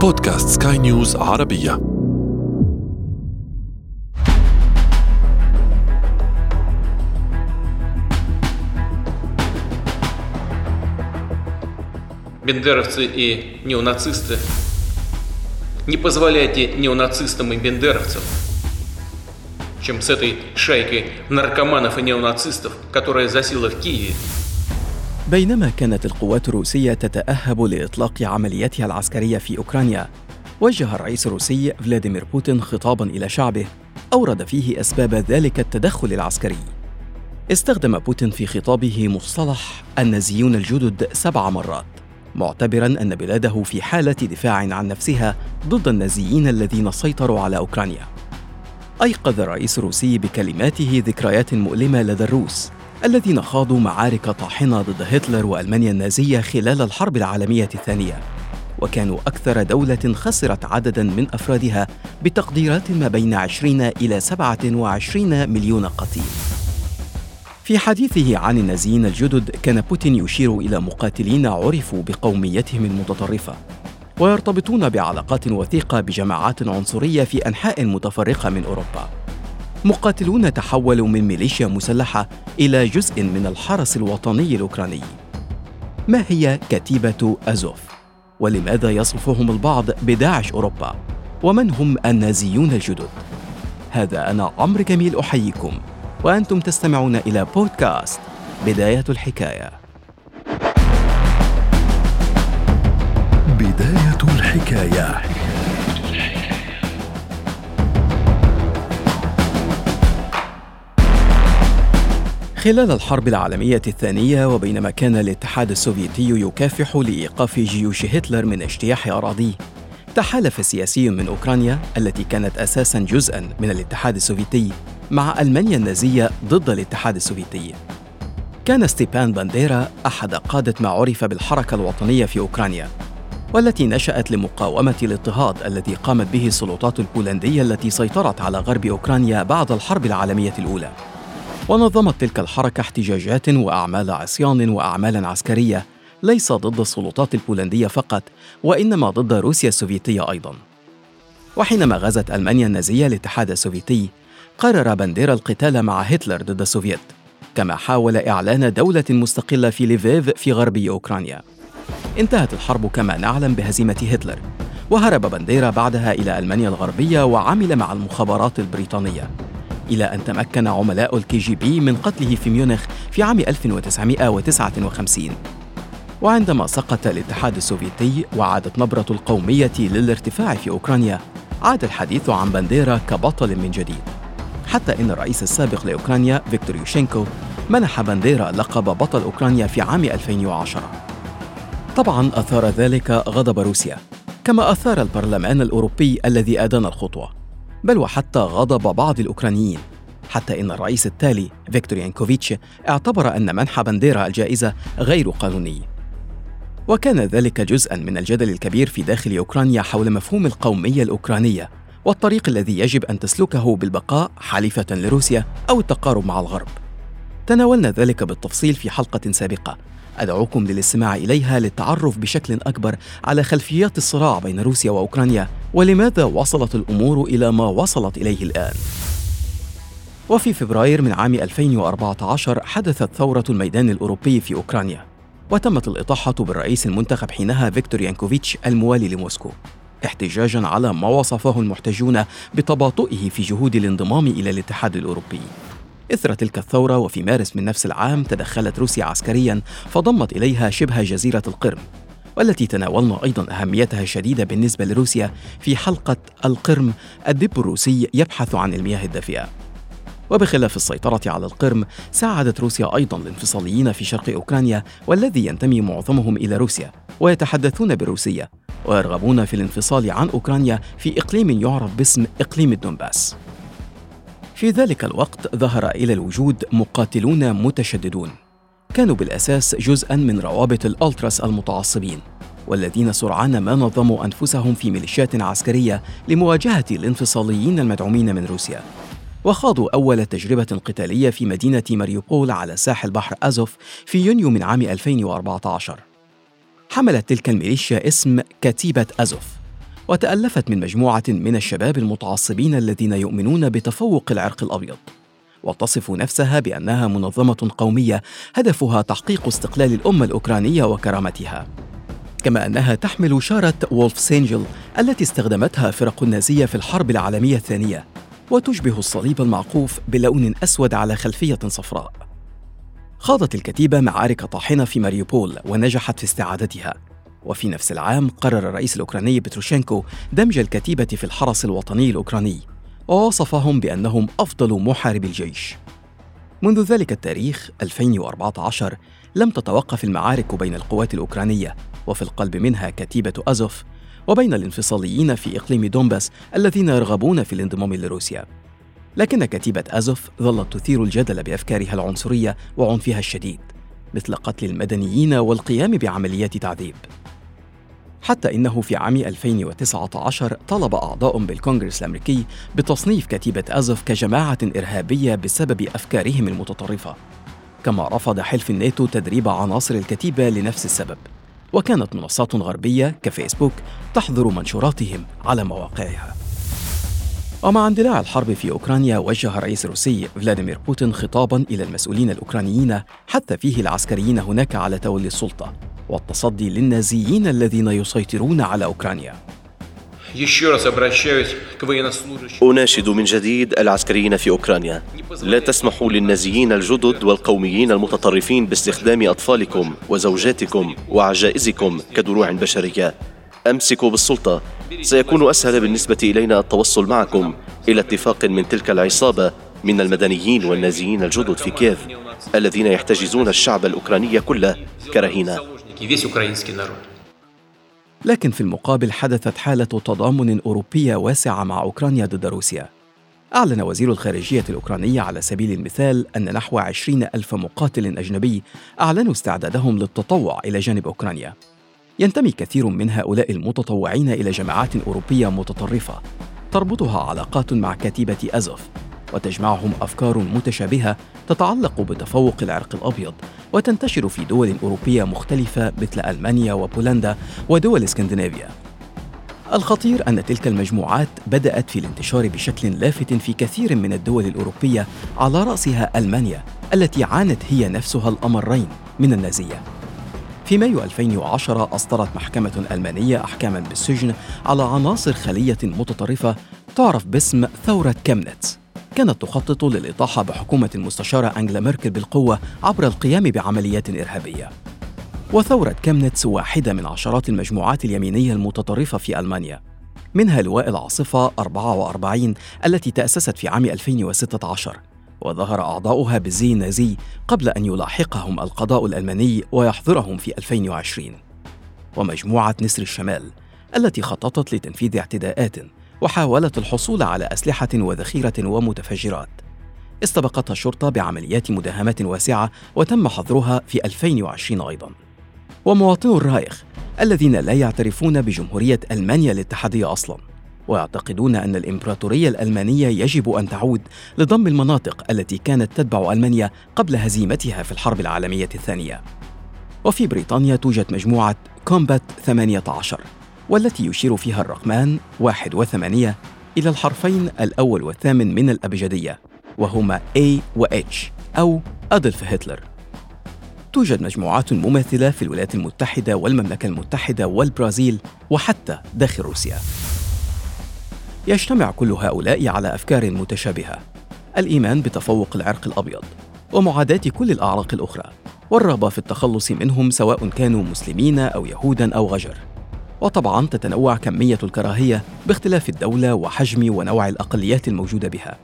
بودكاست سكاي نيوز عربية бендеровцы и неонацисты. Не позволяйте неонацистам и бендеровцам, чем с этой шайкой наркоманов и неонацистов, которая засела в Киеве, بينما كانت القوات الروسية تتأهب لإطلاق عملياتها العسكرية في أوكرانيا وجه الرئيس الروسي فلاديمير بوتين خطابا إلى شعبه أورد فيه أسباب ذلك التدخل العسكري. استخدم بوتين في خطابه مصطلح النازيون الجدد سبع مرات معتبرا أن بلاده في حالة دفاع عن نفسها ضد النازيين الذين سيطروا على أوكرانيا. أيقظ الرئيس الروسي بكلماته ذكريات مؤلمة لدى الروس. الذين خاضوا معارك طاحنة ضد هتلر وألمانيا النازية خلال الحرب العالمية الثانية. وكانوا أكثر دولة خسرت عددا من أفرادها بتقديرات ما بين 20 إلى 27 مليون قتيل. في حديثه عن النازيين الجدد كان بوتين يشير إلى مقاتلين عرفوا بقوميتهم المتطرفة. ويرتبطون بعلاقات وثيقة بجماعات عنصرية في أنحاء متفرقة من أوروبا. مقاتلون تحولوا من ميليشيا مسلحة إلى جزء من الحرس الوطني الأوكراني. ما هي كتيبة أزوف؟ ولماذا يصفهم البعض بداعش أوروبا؟ ومن هم النازيون الجدد؟ هذا أنا عمرو جميل أحييكم. وأنتم تستمعون إلى بودكاست بداية الحكاية. بداية الحكاية. خلال الحرب العالمية الثانية وبينما كان الاتحاد السوفيتي يكافح لإيقاف جيوش هتلر من اجتياح أراضيه تحالف سياسي من أوكرانيا التي كانت أساسا جزءا من الاتحاد السوفيتي مع ألمانيا النازية ضد الاتحاد السوفيتي. كان ستيبان بانديرا أحد قادة ما عرف بالحركة الوطنية في أوكرانيا والتي نشأت لمقاومة الاضطهاد الذي قامت به السلطات البولندية التي سيطرت على غرب أوكرانيا بعد الحرب العالمية الأولى. ونظمت تلك الحركة احتجاجات وأعمال عصيان وأعمالا عسكرية ليس ضد السلطات البولندية فقط وإنما ضد روسيا السوفيتية أيضا. وحينما غزت ألمانيا النازية الاتحاد السوفيتي قرر بانديرا القتال مع هتلر ضد السوفيت كما حاول إعلان دولة مستقلة في ليفيف في غربي أوكرانيا. انتهت الحرب كما نعلم بهزيمة هتلر وهرب بانديرا بعدها إلى ألمانيا الغربية وعمل مع المخابرات البريطانية. إلى أن تمكن عملاء الكي جي بي من قتله في ميونخ في عام 1959 وعندما سقط الاتحاد السوفيتي وعادت نبرة القومية للارتفاع في أوكرانيا عاد الحديث عن بانديرا كبطل من جديد. حتى إن الرئيس السابق لأوكرانيا فيكتور يوشينكو منح بانديرا لقب بطل أوكرانيا في عام 2010 طبعا أثار ذلك غضب روسيا كما أثار البرلمان الأوروبي الذي أدان الخطوة. بل وحتى غضب بعض الأوكرانيين حتى إن الرئيس التالي فيكتور يانكوفيتش اعتبر أن منح بانديرا الجائزة غير قانوني وكان ذلك جزءا من الجدل الكبير في داخل أوكرانيا حول مفهوم القومية الأوكرانية والطريق الذي يجب أن تسلكه بالبقاء حليفة لروسيا أو التقارب مع الغرب. تناولنا ذلك بالتفصيل في حلقة سابقة. أدعوكم للاستماع إليها للتعرف بشكل أكبر على خلفيات الصراع بين روسيا وأوكرانيا ولماذا وصلت الأمور إلى ما وصلت إليه الآن. وفي فبراير من عام 2014 حدثت ثورة الميدان الأوروبي في أوكرانيا وتمت الإطاحة بالرئيس المنتخب حينها فيكتور يانكوفيتش الموالي لموسكو احتجاجا على ما وصفه المحتجون بتباطؤه في جهود الانضمام إلى الاتحاد الأوروبي إثر تلك الثورة وفي مارس من نفس العام تدخلت روسيا عسكريا فضمت إليها شبه جزيرة القرم والتي تناولنا أيضا أهميتها الشديدة بالنسبة لروسيا في حلقة القرم. الدب الروسي يبحث عن المياه الدافئة. وبخلاف السيطرة على القرم ساعدت روسيا أيضا الانفصاليين في شرق أوكرانيا والذي ينتمي معظمهم إلى روسيا ويتحدثون بالروسية ويرغبون في الانفصال عن أوكرانيا في إقليم يعرف باسم إقليم الدنباس في ذلك الوقت ظهر إلى الوجود مقاتلون متشددون. كانوا بالأساس جزءا من روابط الألتراس المتعصبين والذين سرعان ما نظموا أنفسهم في ميليشيات عسكرية لمواجهة الانفصاليين المدعومين من روسيا. وخاضوا أول تجربة قتالية في مدينة ماريوبول على ساحل بحر أزوف في يونيو من عام 2014 حملت تلك الميليشيا اسم كتيبة أزوف وتألفت من مجموعة من الشباب المتعصبين الذين يؤمنون بتفوق العرق الأبيض. وتصف نفسها بأنها منظمة قومية هدفها تحقيق استقلال الأمة الأوكرانية وكرامتها. كما أنها تحمل شارة وولفس أنجل التي استخدمتها فرق النازية في الحرب العالمية الثانية وتشبه الصليب المعقوف بلون أسود على خلفية صفراء. خاضت الكتيبة معارك طاحنة في ماريوبول ونجحت في استعادتها. وفي نفس العام قرر الرئيس الأوكراني بتروشينكو دمج الكتيبة في الحرس الوطني الأوكراني. ووصفهم بأنهم أفضل محاربي الجيش. منذ ذلك التاريخ 2014 لم تتوقف المعارك بين القوات الأوكرانية وفي القلب منها كتيبة أزوف وبين الانفصاليين في إقليم دونباس الذين يرغبون في الانضمام لروسيا. لكن كتيبة أزوف ظلت تثير الجدل بأفكارها العنصرية وعنفها الشديد مثل قتل المدنيين والقيام بعمليات تعذيب. حتى إنه في عام 2019 طلب أعضاء بالكونغرس الأمريكي بتصنيف كتيبة أزوف كجماعة إرهابية بسبب أفكارهم المتطرفة. كما رفض حلف الناتو تدريب عناصر الكتيبة لنفس السبب. وكانت منصات غربية كفيسبوك تحظر منشوراتهم على مواقعها. ومع اندلاع الحرب في أوكرانيا وجه الرئيس الروسي فلاديمير بوتين خطابا إلى المسؤولين الأوكرانيين حث فيه العسكريين هناك على تولي السلطة والتصدي للنازيين الذين يسيطرون على أوكرانيا. أناشد من جديد العسكريين في أوكرانيا. لا تسمحوا للنازيين الجدد والقوميين المتطرفين باستخدام أطفالكم وزوجاتكم وعجائزكم كدروع بشرية. أمسكوا بالسلطة. سيكون أسهل بالنسبة إلينا التوصل معكم إلى اتفاق من تلك العصابة من المدنيين والنازيين الجدد في كييف الذين يحتجزون الشعب الأوكراني كله كرهينة. لكن في المقابل حدثت حالة تضامن أوروبية واسعة مع أوكرانيا ضد روسيا. أعلن وزير الخارجية الأوكراني على سبيل المثال أن نحو عشرين ألف مقاتل أجنبي أعلنوا استعدادهم للتطوع إلى جانب أوكرانيا. ينتمي كثير من هؤلاء المتطوعين إلى جماعات أوروبية متطرفة. تربطها علاقات مع كتيبة أزوف وتجمعهم أفكار متشابهة تتعلق بتفوق العرق الأبيض وتنتشر في دول أوروبية مختلفة مثل ألمانيا وبولندا ودول اسكندنافيا. الخطير أن تلك المجموعات بدأت في الانتشار بشكل لافت في كثير من الدول الأوروبية على رأسها ألمانيا التي عانت هي نفسها الأمرين من النازية. في مايو 2010 أصدرت محكمة ألمانية أحكاما بالسجن على عناصر خلية متطرفة تعرف باسم ثورة كامنتس كانت تخطط للإطاحة بحكومة المستشارة أنجلا ميركل بالقوة عبر القيام بعمليات إرهابية. وثورة كامنتس واحدة من عشرات المجموعات اليمينية المتطرفة في ألمانيا. منها لواء العاصفة 44 التي تأسست في عام 2016 وظهر أعضاؤها بالزي النازي قبل أن يلاحقهم القضاء الألماني ويحظرهم في 2020 ومجموعة نسر الشمال التي خططت لتنفيذ اعتداءات وحاولت الحصول على أسلحة وذخيرة ومتفجرات. استبقتها الشرطة بعمليات مداهمات واسعة وتم حظرها في 2020 أيضاً. ومواطنو الرايخ الذين لا يعترفون بجمهورية ألمانيا الاتحادية أصلاً. ويعتقدون أن الإمبراطورية الألمانية يجب أن تعود لضم المناطق التي كانت تتبع ألمانيا قبل هزيمتها في الحرب العالمية الثانية. وفي بريطانيا توجد مجموعة كومبات 18 والتي يشير فيها الرقمان واحد وثمانية إلى الحرفين الأول والثامن من الأبجدية وهما A و H أو أدلف هتلر. توجد مجموعات مماثلة في الولايات المتحدة والمملكة المتحدة والبرازيل وحتى داخل روسيا. يجتمع كل هؤلاء على أفكار متشابهة الإيمان بتفوق العرق الأبيض ومعاداة كل الأعراق الأخرى والرغبة في التخلص منهم سواء كانوا مسلمين أو يهودا أو غجر. وطبعا تتنوع كمية الكراهية باختلاف الدولة وحجم ونوع الأقليات الموجودة بها.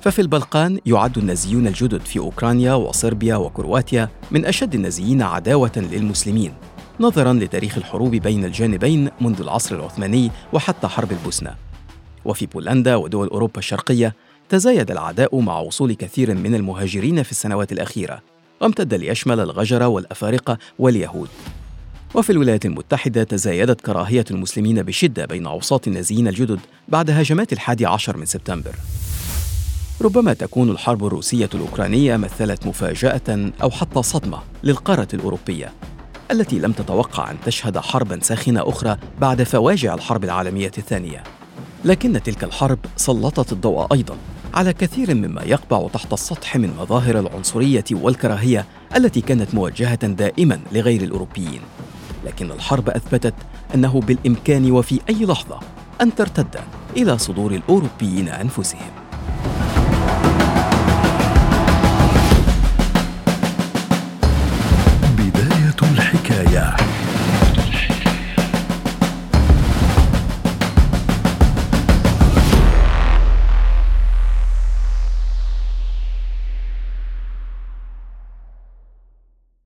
ففي البلقان يعد النازيون الجدد في أوكرانيا وصربيا وكرواتيا من أشد النازيين عداوة للمسلمين نظرا لتاريخ الحروب بين الجانبين منذ العصر العثماني وحتى حرب البوسنة. وفي بولندا ودول أوروبا الشرقية تزايد العداء مع وصول كثير من المهاجرين في السنوات الأخيرة وامتد ليشمل الغجر والأفارقة واليهود. وفي الولايات المتحدة تزايدت كراهية المسلمين بشدة بين أوساط النازيين الجدد بعد هجمات الحادي عشر من سبتمبر. ربما تكون الحرب الروسية الأوكرانية مثلت مفاجأة أو حتى صدمة للقارة الأوروبية التي لم تتوقع أن تشهد حربا ساخنة أخرى بعد فواجع الحرب العالمية الثانية. لكن تلك الحرب سلطت الضوء أيضا. على كثير مما يقبع تحت السطح من مظاهر العنصرية والكراهية التي كانت موجهة دائما لغير الأوروبيين. لكن الحرب أثبتت أنه بالإمكان وفي أي لحظة أن ترتد إلى صدور الأوروبيين أنفسهم.